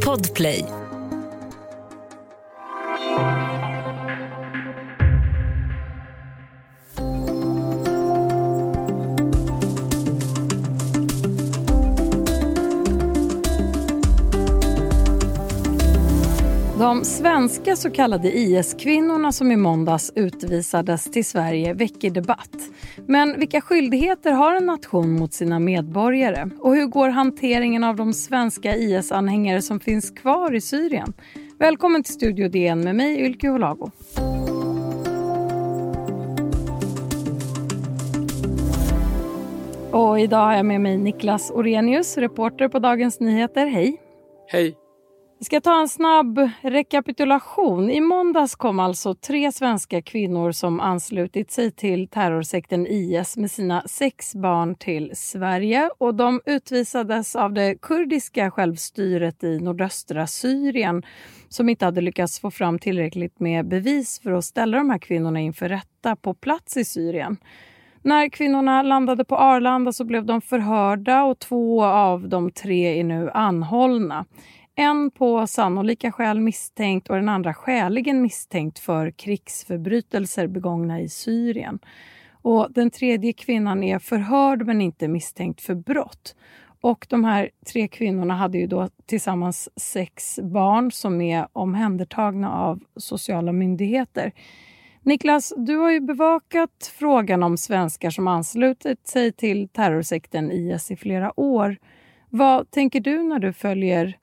Podplay. Svenska så kallade IS-kvinnorna som i måndags utvisades till Sverige väcker debatt. Men vilka skyldigheter har en nation mot sina medborgare? Och hur går hanteringen av de svenska IS-anhängare som finns kvar i Syrien? Välkommen till Studio DN med mig, Ylke Holago. Och idag har jag med mig Niklas Orenius, reporter på Dagens Nyheter. Hej! Hej! Vi ska ta en snabb rekapitulation. I måndags kom alltså tre svenska kvinnor som anslutit sig till terrorsekten IS med sina sex barn till Sverige. och De utvisades av det kurdiska självstyret i nordöstra Syrien som inte hade lyckats få fram tillräckligt med bevis för att ställa de här kvinnorna inför rätta på plats i Syrien. När kvinnorna landade på Arlanda så blev de förhörda och två av de tre är nu anhållna. En på sannolika skäl misstänkt och den andra skäligen misstänkt för krigsförbrytelser begångna i Syrien. Och den tredje kvinnan är förhörd men inte misstänkt för brott. Och de här tre kvinnorna hade ju då tillsammans sex barn som är omhändertagna av sociala myndigheter. Niklas, du har ju bevakat frågan om svenskar som anslutit sig till terrorsekten IS i flera år. Vad tänker du när du följer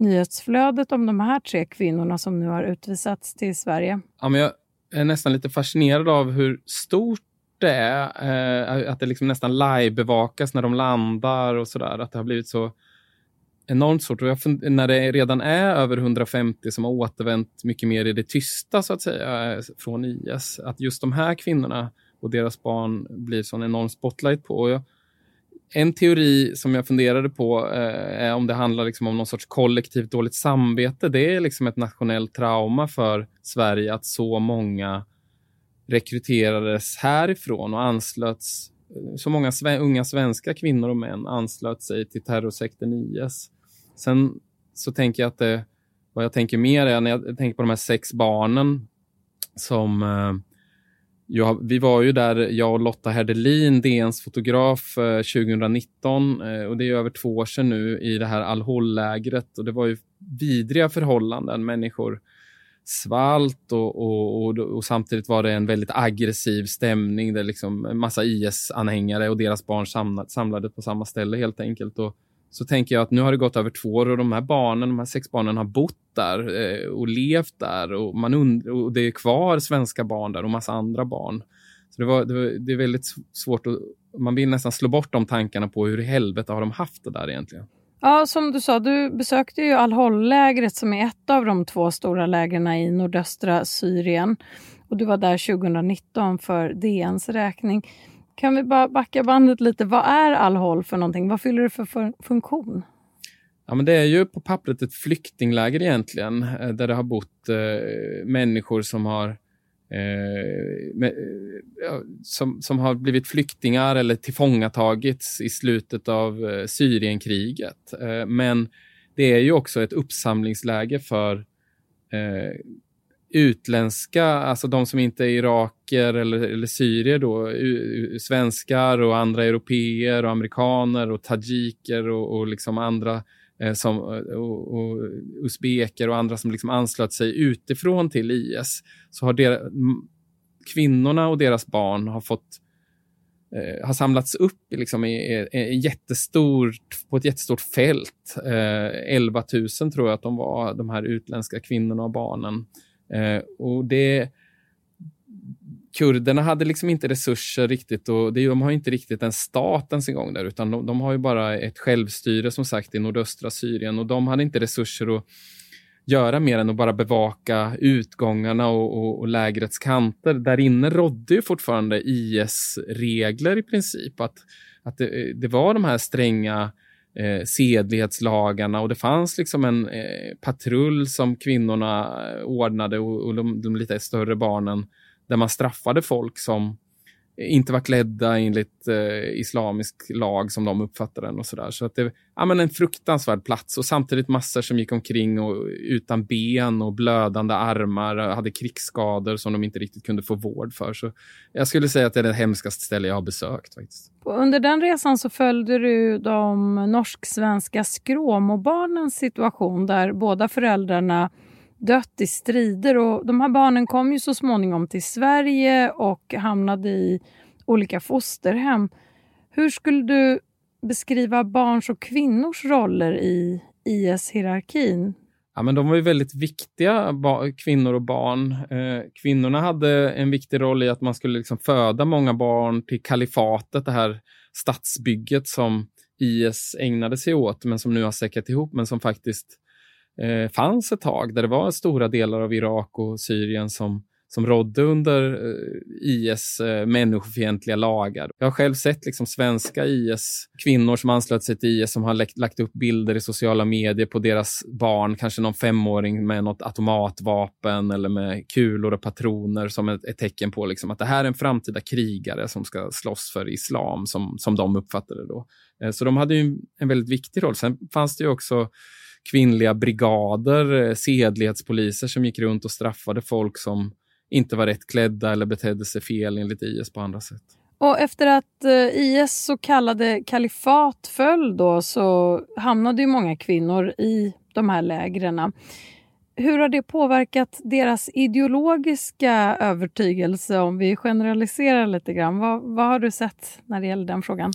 nyhetsflödet om de här tre kvinnorna som nu har utvisats till Sverige? Ja, men jag är nästan lite fascinerad av hur stort det är. Eh, att det liksom nästan live-bevakas när de landar och sådär. Att det har blivit så enormt stort. Och när det redan är över 150 som har återvänt mycket mer i det tysta så att säga eh, från IS. Att just de här kvinnorna och deras barn blir sån enorm spotlight på. Och jag, en teori som jag funderade på eh, är om det handlar liksom om någon sorts kollektivt dåligt samvete. Det är liksom ett nationellt trauma för Sverige att så många rekryterades härifrån och anslöts. Eh, så många sve unga svenska kvinnor och män anslöt sig till terrorsekten IS. Sen så tänker jag att det, vad jag tänker mer är när jag tänker på de här sex barnen som eh, Ja, vi var ju där, jag och Lotta Herdelin, DNs fotograf, eh, 2019 eh, och det är över två år sedan nu i det här Al-Hol-lägret och det var ju vidriga förhållanden. Människor svalt och, och, och, och, samtidigt var det en väldigt aggressiv stämning där liksom en massa IS-anhängare och deras barn samlade, samlade på samma ställe helt enkelt. Och så tänker jag att nu har det gått över två år och de här barnen, de här sex barnen har bott där eh, och levt där och, man und- och det är kvar svenska barn där och massa andra barn. Så det, var, det, var, det är väldigt svårt att, man vill nästan slå bort de tankarna på hur i helvete har de haft det där egentligen. Ja, som du sa, du besökte ju Al-Hol-lägret som är ett av de två stora lägren i nordöstra Syrien. Och du var där 2019 för DNs räkning. Kan vi bara backa bandet lite? Vad är Al-Hol för någonting? Vad fyller det för funktion? Ja, men det är ju på pappret ett flyktingläger egentligen, eh, där det har bott eh, människor som har eh, med, eh, ja, som, som har blivit flyktingar eller tillfångatagits i slutet av eh, Syrienkriget. Eh, men det är ju också ett uppsamlingsläge för eh, utländska, alltså de som inte är iraker eller, eller syrier då, svenskar och andra europeer och amerikaner och tajiker och, och liksom andra eh, som, eh, och, och usbeker och andra som liksom anslöt sig utifrån till IS, så har deras, kvinnorna och deras barn har fått eh, har samlats upp liksom i, i, i jättestort, på ett jättestort fält. Eh, 11 000 tror jag att de var, de här utländska kvinnorna och barnen. Eh, och det, kurderna hade liksom inte resurser riktigt och det, de har inte riktigt en stat ens en gång där utan de, de, har ju bara ett självstyre som sagt i nordöstra Syrien och de hade inte resurser att göra mer än att bara bevaka utgångarna och, och, och lägrets kanter. Där inne rådde ju fortfarande IS-regler i princip. Att, att det, det var de här stränga eh, sedlighetslagarna. Och det fanns liksom en eh, patrull som kvinnorna eh, ordnade och, och de, de, lite större barnen där man straffade folk som inte var klädda enligt eh, islamisk lag som de uppfattade den och sådär. Så att det ja, men en fruktansvärd plats och samtidigt massor som gick omkring och utan ben och blödande armar, hade krigsskador som de inte riktigt kunde få vård för. Så jag skulle säga att det är det hemskaste ställe jag har besökt faktiskt. Under den resan så följde du de norsk-svenska skråmobarnens situation där båda föräldrarna dött i strider. Och de här barnen kom ju så småningom till Sverige och hamnade i olika fosterhem. Hur skulle du beskriva barns och kvinnors roller i IS-hierarkin? Ja, men de var ju väldigt viktiga, kvinnor och barn. Eh, kvinnorna hade en viktig roll i att man skulle liksom föda många barn till kalifatet, det här stadsbygget som IS ägnade sig åt, men som nu har säckat ihop, men som faktiskt eh, fanns ett tag, där det var stora delar av Irak och Syrien som, som rådde under eh, IS eh, människofientliga lagar. Jag har själv sett liksom, svenska IS-kvinnor som anslöt sig till IS som har lagt, lagt upp bilder i sociala medier på deras barn, kanske någon femåring med något automatvapen eller med kulor och patroner som ett, ett tecken på liksom, att det här är en framtida krigare som ska slåss för islam, som, som de uppfattade det då. Eh, så de hade ju en väldigt viktig roll. Sen fanns det ju också kvinnliga brigader, eh, sedlighetspoliser som gick runt och straffade folk som inte var rätt klädda eller betedde sig fel enligt IS på andra sätt. Och efter att eh, IS så kallade kalifat föll då så hamnade ju många kvinnor i de här lägren. Hur har det påverkat deras ideologiska övertygelse om vi generaliserar lite grann? Vad, vad har du sett när det gäller den frågan?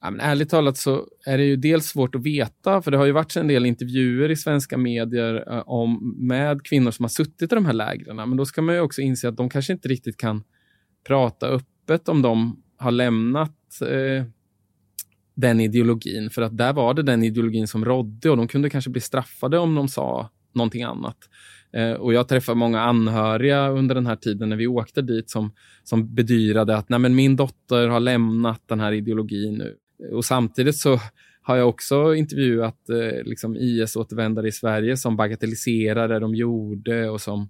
Ja, men ärligt talat så är det ju dels svårt att veta, för det har ju varit en del intervjuer i svenska medier eh, om, med kvinnor som har suttit i de här lägren. Men då ska man ju också inse att de kanske inte riktigt kan prata öppet om de har lämnat eh, den ideologin, för att där var det den ideologin som rådde och de kunde kanske bli straffade om de sa någonting annat. Eh, och jag träffade många anhöriga under den här tiden när vi åkte dit som, som bedyrade att Nej, men min dotter har lämnat den här ideologin nu. Och samtidigt så har jag också intervjuat eh, liksom IS-återvändare i Sverige som bagatelliserar det de gjorde och som,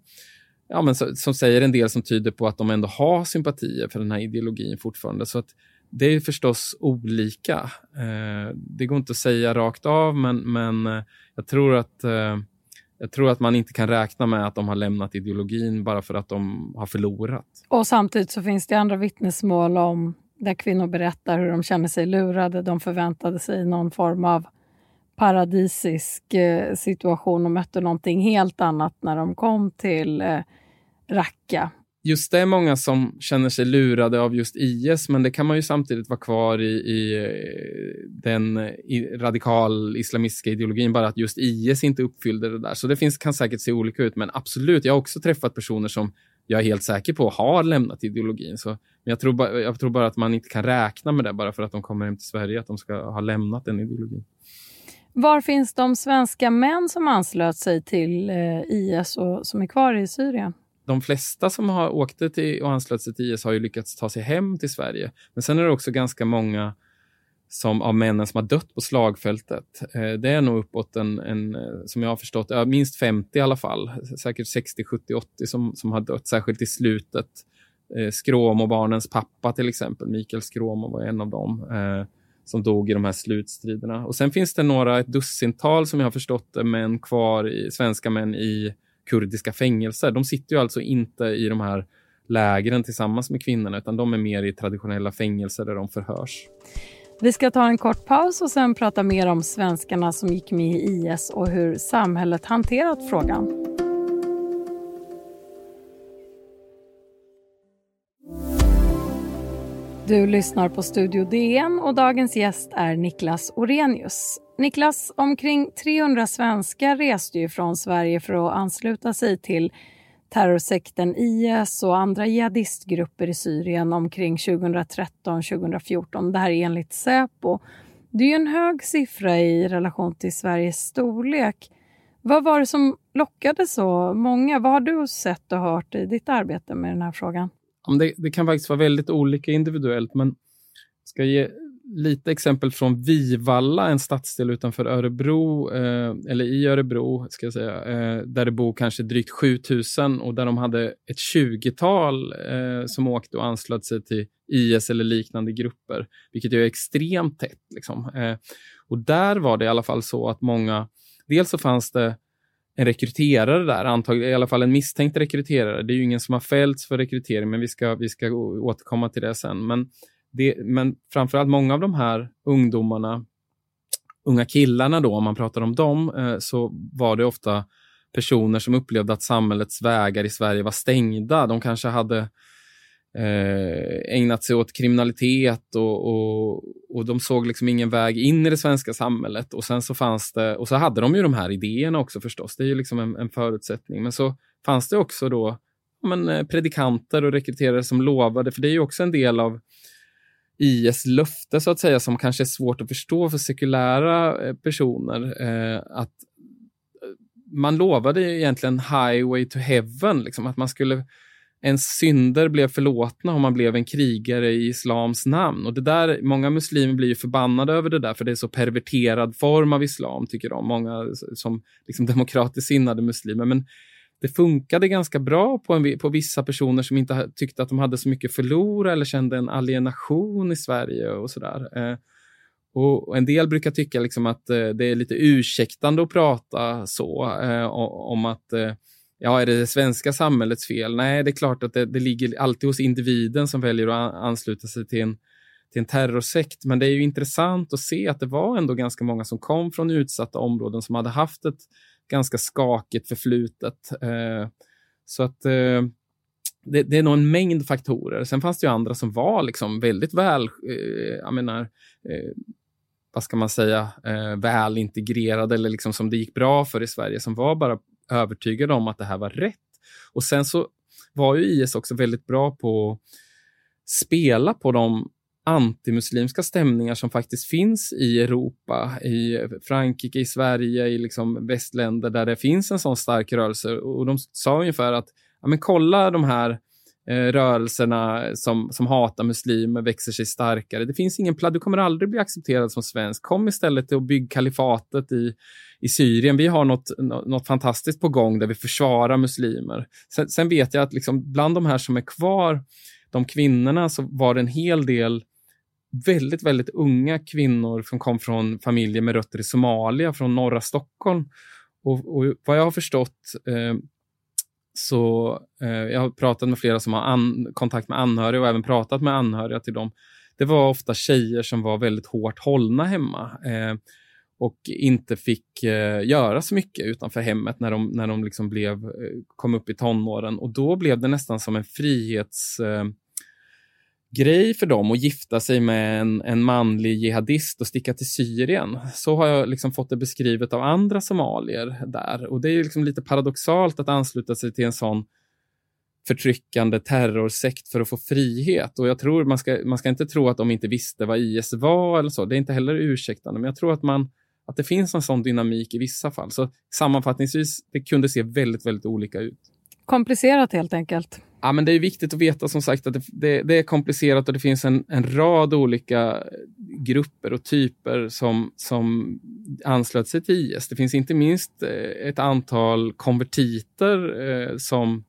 ja, men så, som säger en del som tyder på att de ändå har sympatier för den här ideologin fortfarande. Så att det är förstås olika. Eh, det går inte att säga rakt av, men, men eh, jag tror att eh, jag tror att man inte kan räkna med att de har lämnat ideologin bara för att de har förlorat. Och samtidigt så finns det andra vittnesmål om där kvinnor berättar hur de känner sig lurade. De förväntade sig någon form av paradisisk eh, situation och mötte någonting helt annat när de kom till eh, Raqqa. Just det är många som känner sig lurade av just IS, men det kan man ju samtidigt vara kvar i, i eh, den i radikal islamistiska ideologin, bara att just IS inte uppfyllde det där. Så det finns, kan säkert se olika ut, men absolut, jag har också träffat personer som jag är helt säker på har lämnat ideologin. Så, men jag tror, bara, jag tror bara att man inte kan räkna med det bara för att de kommer hem till Sverige, att de ska ha lämnat den ideologin. Var finns de svenska män som anslöt sig till eh, IS och som är kvar i Syrien? De flesta som har åkt till och anslöt sig till IS har ju lyckats ta sig hem till Sverige. Men sen är det också ganska många som, av männen som har dött på slagfältet. Eh, det är nog uppåt en, en eh, som jag har förstått, minst 50 i alla fall. Säkert 60, 70, 80 som, som har dött, särskilt i slutet. Eh, Skråmo-barnens pappa till exempel, Mikael Skråmo var en av dem eh, som dog i de här slutstriderna. Och sen finns det några, ett dussintal som jag har förstått det, män kvar, i, svenska män i kurdiska fängelser. De sitter ju alltså inte i de här lägren tillsammans med kvinnorna, utan de är mer i traditionella fängelser där de förhörs. Vi ska ta en kort paus och sen prata mer om svenskarna som gick med i IS och hur samhället hanterat frågan. Du lyssnar på Studio DN och dagens gäst är Niklas Orenius. Niklas, omkring 300 svenskar reste ju från Sverige för att ansluta sig till terrorsekten IS och andra jihadistgrupper i Syrien omkring 2013-2014. Det här är enligt Säpo. Det är ju en hög siffra i relation till Sveriges storlek. Vad var det som lockade så många? Vad har du sett och hört i ditt arbete med den här frågan? Det, det kan faktiskt vara väldigt olika individuellt, men ska ge lite exempel från Vivalla, en stadsdel utanför Örebro, eh, eller i Örebro, ska jag säga, eh, där det bor kanske drygt 7000 och där de hade ett 20-tal eh, som åkte och anslöt sig till IS eller liknande grupper, vilket är extremt tätt. Liksom. Eh, och där var det i alla fall så att många, dels så fanns det en rekryterare där, antagligen, i alla fall en misstänkt rekryterare. Det är ju ingen som har fällts för rekrytering, men vi ska, vi ska återkomma till det sen. Men det, men framförallt många av de här ungdomarna, unga killarna då, om man pratar om dem, eh, så var det ofta personer som upplevde att samhällets vägar i Sverige var stängda. De kanske hade eh, ägnat sig åt kriminalitet och, och, och, de såg liksom ingen väg in i det svenska samhället. Och sen så fanns det, och så hade de ju de här idéerna också förstås, det är ju liksom en, en förutsättning. Men så fanns det också då men, eh, predikanter och rekryterare som lovade, för det är ju också en del av IS löfte så att säga som kanske är svårt att förstå för sekulära eh, personer. Eh, att eh, man lovade egentligen highway to heaven, liksom, att man skulle ens synder blev förlåtna om man blev en krigare i islams namn. Och det där, många muslimer blir förbannade över det där, för det är så perverterad form av islam, tycker de. Många som liksom demokratiskt sinnade muslimer. Men det funkade ganska bra på, en, på vissa personer som inte tyckte att de hade så mycket förlora eller kände en alienation i Sverige och sådär. Eh, och, en del brukar tycka liksom att eh, det är lite ursäktande att prata så eh, om att eh, ja, är det det svenska samhällets fel? Nej, det är klart att det, det ligger alltid hos individen som väljer att ansluta sig till en, till en terrorsekt. Men det är ju intressant att se att det var ändå ganska många som kom från utsatta områden som hade haft ett ganska skakigt förflutet. Eh, så att eh, det, det, är nog en mängd faktorer. Sen fanns det ju andra som var liksom väldigt väl, eh, jag menar, vad ska man säga, väl integrerade eller liksom som det gick bra för i Sverige, som var bara övertygade om att det här var rätt. Och sen så var ju IS också väldigt bra på att spela på de antimuslimska stämningar som faktiskt finns i Europa, i Frankrike, i Sverige, i liksom västländer där det finns en sån stark rörelse. Och de sa ungefär att ja, men kolla de här eh, rörelserna som, som hatar muslimer växer sig starkare. Det finns ingen plats, du kommer aldrig bli accepterad som svensk. Kom istället till att bygga kalifatet i, i Syrien. Vi har något, något fantastiskt på gång där vi försvarar muslimer. Sen, sen vet jag att liksom bland de här som är kvar, de kvinnorna, så var det en hel del väldigt, väldigt unga kvinnor som kom från familjer med rötter i Somalia, från norra Stockholm. Och, och vad jag har förstått eh, så eh, jag har pratat med flera som har an, kontakt med anhöriga och även pratat med anhöriga till dem. Det var ofta tjejer som var väldigt hårt hållna hemma eh, och inte fick eh, göra så mycket utanför hemmet när de, när de liksom blev, eh, kom upp i tonåren. Och då blev det nästan som en frihets eh, grej för dem att gifta sig med en, en manlig jihadist och sticka till Syrien. Så har jag liksom fått det beskrivet av andra somalier där. Och det är liksom lite paradoxalt att ansluta sig till en sån förtryckande terrorsekt för att få frihet. Och jag tror man ska, man ska inte tro att de inte visste vad IS var eller så. Det är inte heller ursäktande, men jag tror att man att det finns en sån dynamik i vissa fall. Så sammanfattningsvis, det kunde se väldigt, väldigt olika ut. Komplicerat helt enkelt. Ja, men det är viktigt att veta som sagt att det, det, det, är komplicerat och det finns en, en rad olika grupper och typer som, som anslöt sig till IS. Det finns inte minst eh, ett antal konvertiter eh, som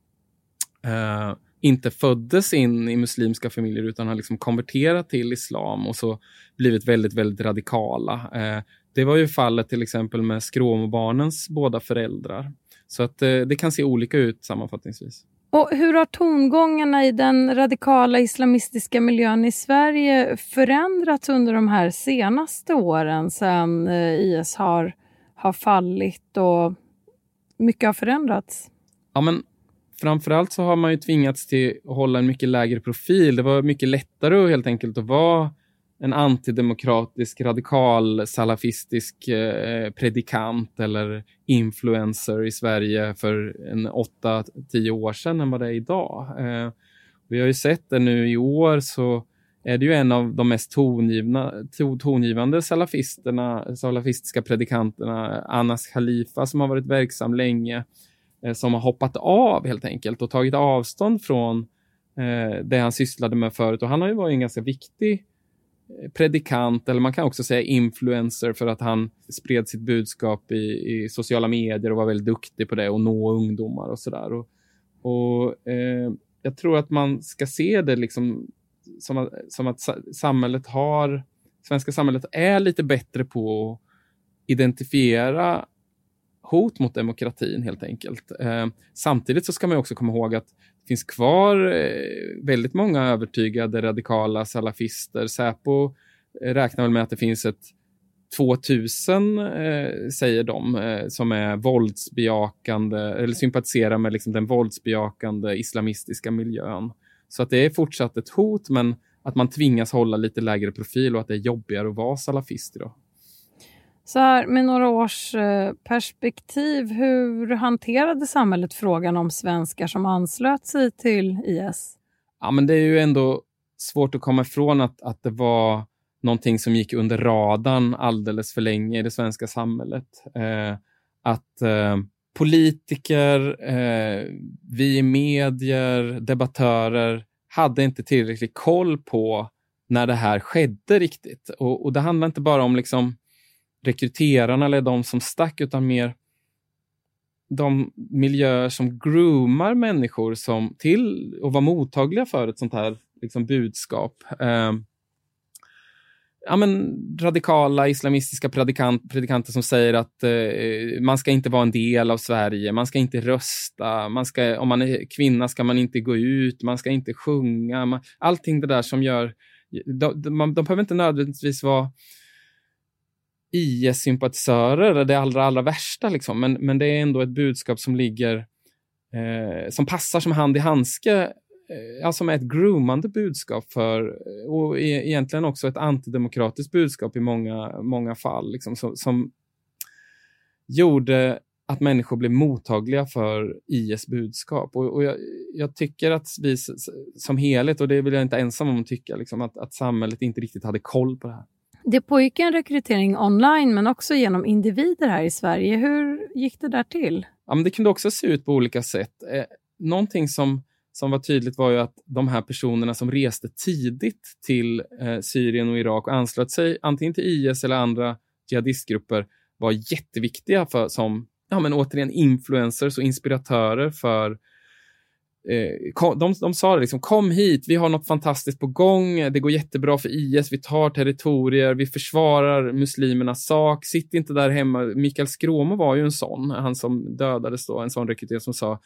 eh, inte föddes in i muslimska familjer utan har liksom konverterat till islam och så blivit väldigt, väldigt radikala. Eh, det var ju fallet till exempel med skråmobarnens båda föräldrar. Så att eh, det kan se olika ut sammanfattningsvis. Och hur har tongångarna i den radikala islamistiska miljön i Sverige förändrats under de här senaste åren sedan eh, IS har, har fallit och mycket har förändrats? Ja, men framförallt så har man ju tvingats till att hålla en mycket lägre profil. Det var mycket lättare helt enkelt att vara en antidemokratisk, radikal, salafistisk eh, predikant eller influencer i Sverige för en åtta, tio år sedan än vad det är idag. Eh, vi har ju sett det nu i år så är det ju en av de mest tongivna, tongivande salafisterna, salafistiska predikanterna, Anas Khalifa, som har varit verksam länge, eh, som har hoppat av helt enkelt och tagit avstånd från eh, det han sysslade med förut. Och han har ju varit en ganska viktig predikant eller man kan också säga influencer för att han spred sitt budskap i, i sociala medier och var väldigt duktig på det och nå ungdomar och sådär. Och, och eh, jag tror att man ska se det liksom som att, som att samhället har, svenska samhället är lite bättre på att identifiera hot mot demokratin helt enkelt. Eh, samtidigt så ska man också komma ihåg att det finns kvar eh, väldigt många övertygade radikala salafister. Säpo eh, räknar väl med att det finns ett 2000, eh, säger de, eh, som är våldsbejakande eller sympatiserar med liksom, den våldsbejakande islamistiska miljön. Så att det är fortsatt ett hot, men att man tvingas hålla lite lägre profil och att det är jobbigare att vara salafist idag. Så här, med några års eh, perspektiv, hur hanterade samhället frågan om svenskar som anslöt sig till IS? Ja, men det är ju ändå svårt att komma ifrån att, att det var någonting som gick under radarn alldeles för länge i det svenska samhället. Eh, att eh, politiker, eh, vi i medier, debattörer hade inte tillräcklig koll på när det här skedde riktigt. Och, och det handlar inte bara om liksom rekryterarna eller de som stack, utan mer de miljöer som groomar människor som till och var mottagliga för ett sånt här liksom, budskap. Eh, ja, men, radikala islamistiska predikant, predikanter som säger att eh, man ska inte vara en del av Sverige, man ska inte rösta, man ska, om man är kvinna ska man inte gå ut, man ska inte sjunga. Man, allting det där som gör... De, de, de behöver inte nödvändigtvis vara IS-sympatisörer, det allra, allra värsta, liksom. men, men det är ändå ett budskap som ligger eh, som passar som hand i handske Eh, alltså med ett groomande budskap för, eh, och e egentligen också ett antidemokratiskt budskap i många, många fall, liksom, som, som gjorde att människor blev mottagliga för IS budskap. Och, och jag, jag, tycker att vi som helhet, och det vill jag inte ensam om att tycka, liksom, att, att samhället inte riktigt hade koll på det här. Det pågick en rekrytering online men också genom individer här i Sverige. Hur gick det där till? Ja, men det kunde också se ut på olika sätt. Eh, någonting som som var tydligt var ju att de här personerna som reste tidigt till eh, Syrien och Irak och anslöt sig antingen till IS eller andra jihadistgrupper var jätteviktiga för, som ja, men återigen influencers och inspiratörer för Eh, kom, de, de sa det liksom, kom hit, vi har något fantastiskt på gång, det går jättebra för IS, vi tar territorier, vi försvarar muslimernas sak, sitt inte där hemma. Mikael Skråmo var ju en sån, han som dödades då, en sån rekryterare som sa,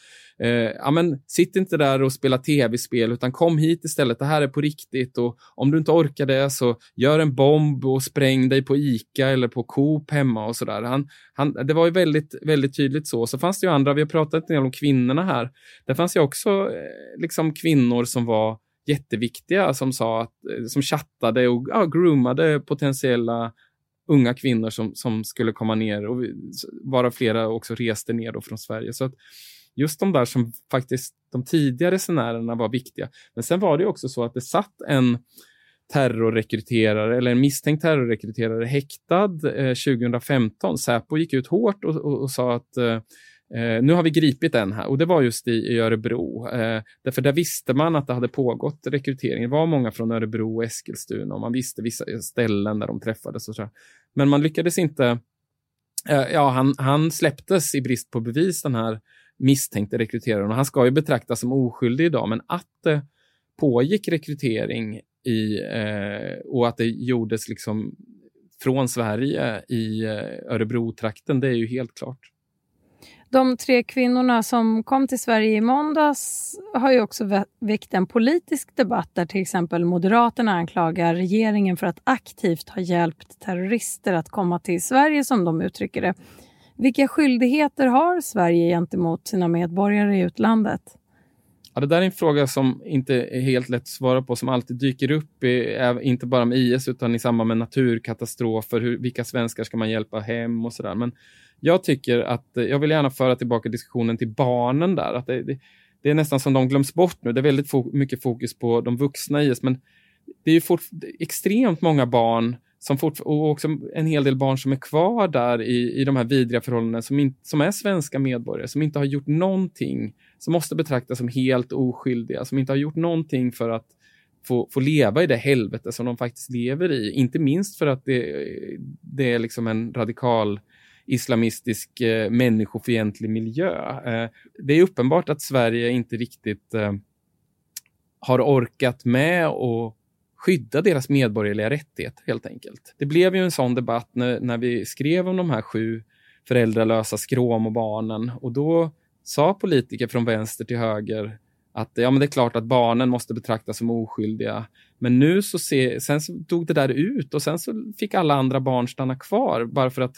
eh, ja men sitt inte där och spela tv-spel, utan kom hit istället, det här är på riktigt och om du inte orkar det så gör en bomb och spräng dig på ICA eller på Coop hemma och sådär. Han, han, det var ju väldigt, väldigt tydligt så. Så fanns det ju andra, vi har pratat en del om kvinnorna här, där fanns ju också också eh, liksom kvinnor som var jätteviktiga som sa att, eh, som chattade och ja, groomade potentiella unga kvinnor som, som skulle komma ner och vara flera också reste ner då från Sverige. Så att just de där som faktiskt, de tidiga resenärerna var viktiga. Men sen var det också så att det satt en terrorrekryterare eller en misstänkt terrorrekryterare häktad eh, 2015. Säpo gick ut hårt och, och, och sa att eh, Eh, nu har vi gripit en här och det var just i, i Örebro. Eh, därför där visste man att det hade pågått rekrytering. Det var många från Örebro och Eskilstuna och man visste vissa ställen där de träffades. Och så. Men man lyckades inte. Eh, ja, han, han släpptes i brist på bevis, den här misstänkte rekryteraren. Och han ska ju betraktas som oskyldig idag, men att det pågick rekrytering i, eh, och att det gjordes liksom från Sverige i eh, Örebro-trakten, det är ju helt klart. De tre kvinnorna som kom till Sverige i måndags har ju också väckt en politisk debatt där till exempel Moderaterna anklagar regeringen för att aktivt ha hjälpt terrorister att komma till Sverige, som de uttrycker det. Vilka skyldigheter har Sverige gentemot sina medborgare i utlandet? Ja, det där är en fråga som inte är helt lätt att svara på, som alltid dyker upp, i, inte bara med IS utan i samband med naturkatastrofer. Hur, vilka svenskar ska man hjälpa hem och sådär. Men jag tycker att, eh, jag vill gärna föra tillbaka diskussionen till barnen där. Att det, det, det är nästan som de glöms bort nu. Det är väldigt fo mycket fokus på de vuxna i IS, men det är ju fort, extremt många barn som fort, och också en hel del barn som är kvar där i, i de här vidriga förhållandena, som, in, som är svenska medborgare, som inte har gjort någonting, som måste betraktas som helt oskyldiga, som inte har gjort någonting för att få, få leva i det helvete som de faktiskt lever i. Inte minst för att det, det är liksom en radikal islamistisk eh, människofientlig miljö. Eh, det är uppenbart att Sverige inte riktigt eh, har orkat med att skydda deras medborgerliga rättigheter helt enkelt. Det blev ju en sån debatt när, när vi skrev om de här sju föräldralösa skråmobarnen och då sa politiker från vänster till höger att ja, men det är klart att barnen måste betraktas som oskyldiga. Men nu så se, sen så dog det där ut och sen så fick alla andra barn stanna kvar bara för att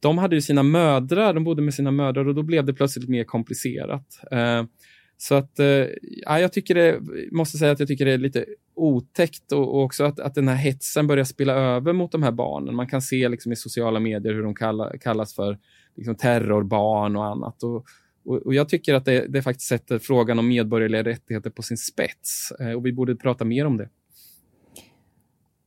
de hade ju sina mödrar, de bodde med sina mödrar och då blev det plötsligt mer komplicerat. Eh, så att, eh, ja, jag tycker det, måste säga att jag tycker det är lite otäckt och, och, också att, att den här hetsen börjar spela över mot de här barnen. Man kan se liksom i sociala medier hur de kalla, kallas för liksom terrorbarn och annat. Och, och, och jag tycker att det, det, faktiskt sätter frågan om medborgerliga rättigheter på sin spets eh, och vi borde prata mer om det.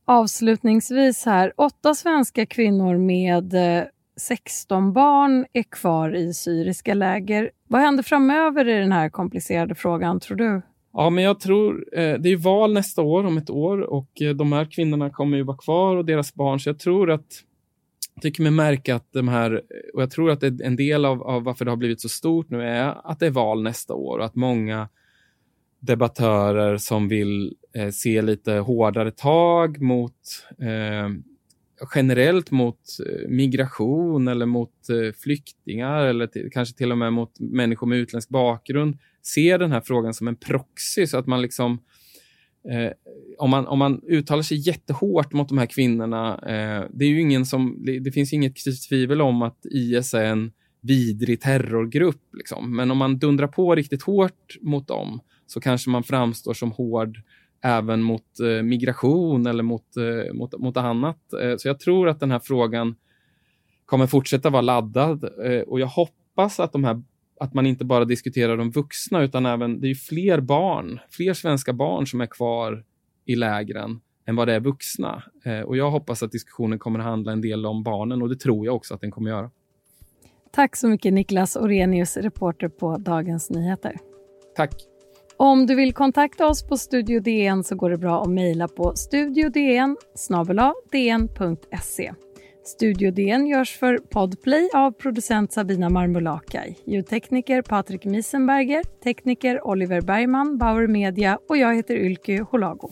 Avslutningsvis här, åtta svenska kvinnor med eh, 16 barn är kvar i syriska läger. Vad händer framöver i den här komplicerade frågan, tror du? Ja, men jag tror, eh, det är val nästa år, om ett år, och eh, de här kvinnorna kommer ju vara kvar och deras barn, så jag tror att jag tycker mig märka att de här, eh, och jag tror att en del av, av varför det har blivit så stort nu är att det är val nästa år och att många debattörer som vill eh, se lite hårdare tag mot eh, generellt mot eh, migration eller mot eh, flyktingar eller kanske till och med mot människor med utländsk bakgrund ser den här frågan som en proxy så att man liksom Eh, om, man, om man uttalar sig jättehårt mot de här kvinnorna, eh, det är ju ingen som, det, det finns inget tvivel om att IS är en vidrig terrorgrupp. Liksom. Men om man dundrar på riktigt hårt mot dem så kanske man framstår som hård även mot eh, migration eller mot, eh, mot, mot annat. Eh, så jag tror att den här frågan kommer fortsätta vara laddad och jag hoppas att de här att man inte bara diskuterar de vuxna utan även, det är fler barn, fler svenska barn som är kvar i lägren än vad det är vuxna. Och jag hoppas att diskussionen kommer att handla en del om barnen och det tror jag också att den kommer att göra. Tack så mycket Niklas Orenius, reporter på Dagens Nyheter. Tack. Om du vill kontakta oss på Studio DN så går det bra att mejla på studiodn dn.se. Studio DN görs för Podplay av producent Sabina Marmulakai, ljudtekniker Patrik Miesenberger, tekniker Oliver Bergman, Bauer Media och jag heter Ylke Holago.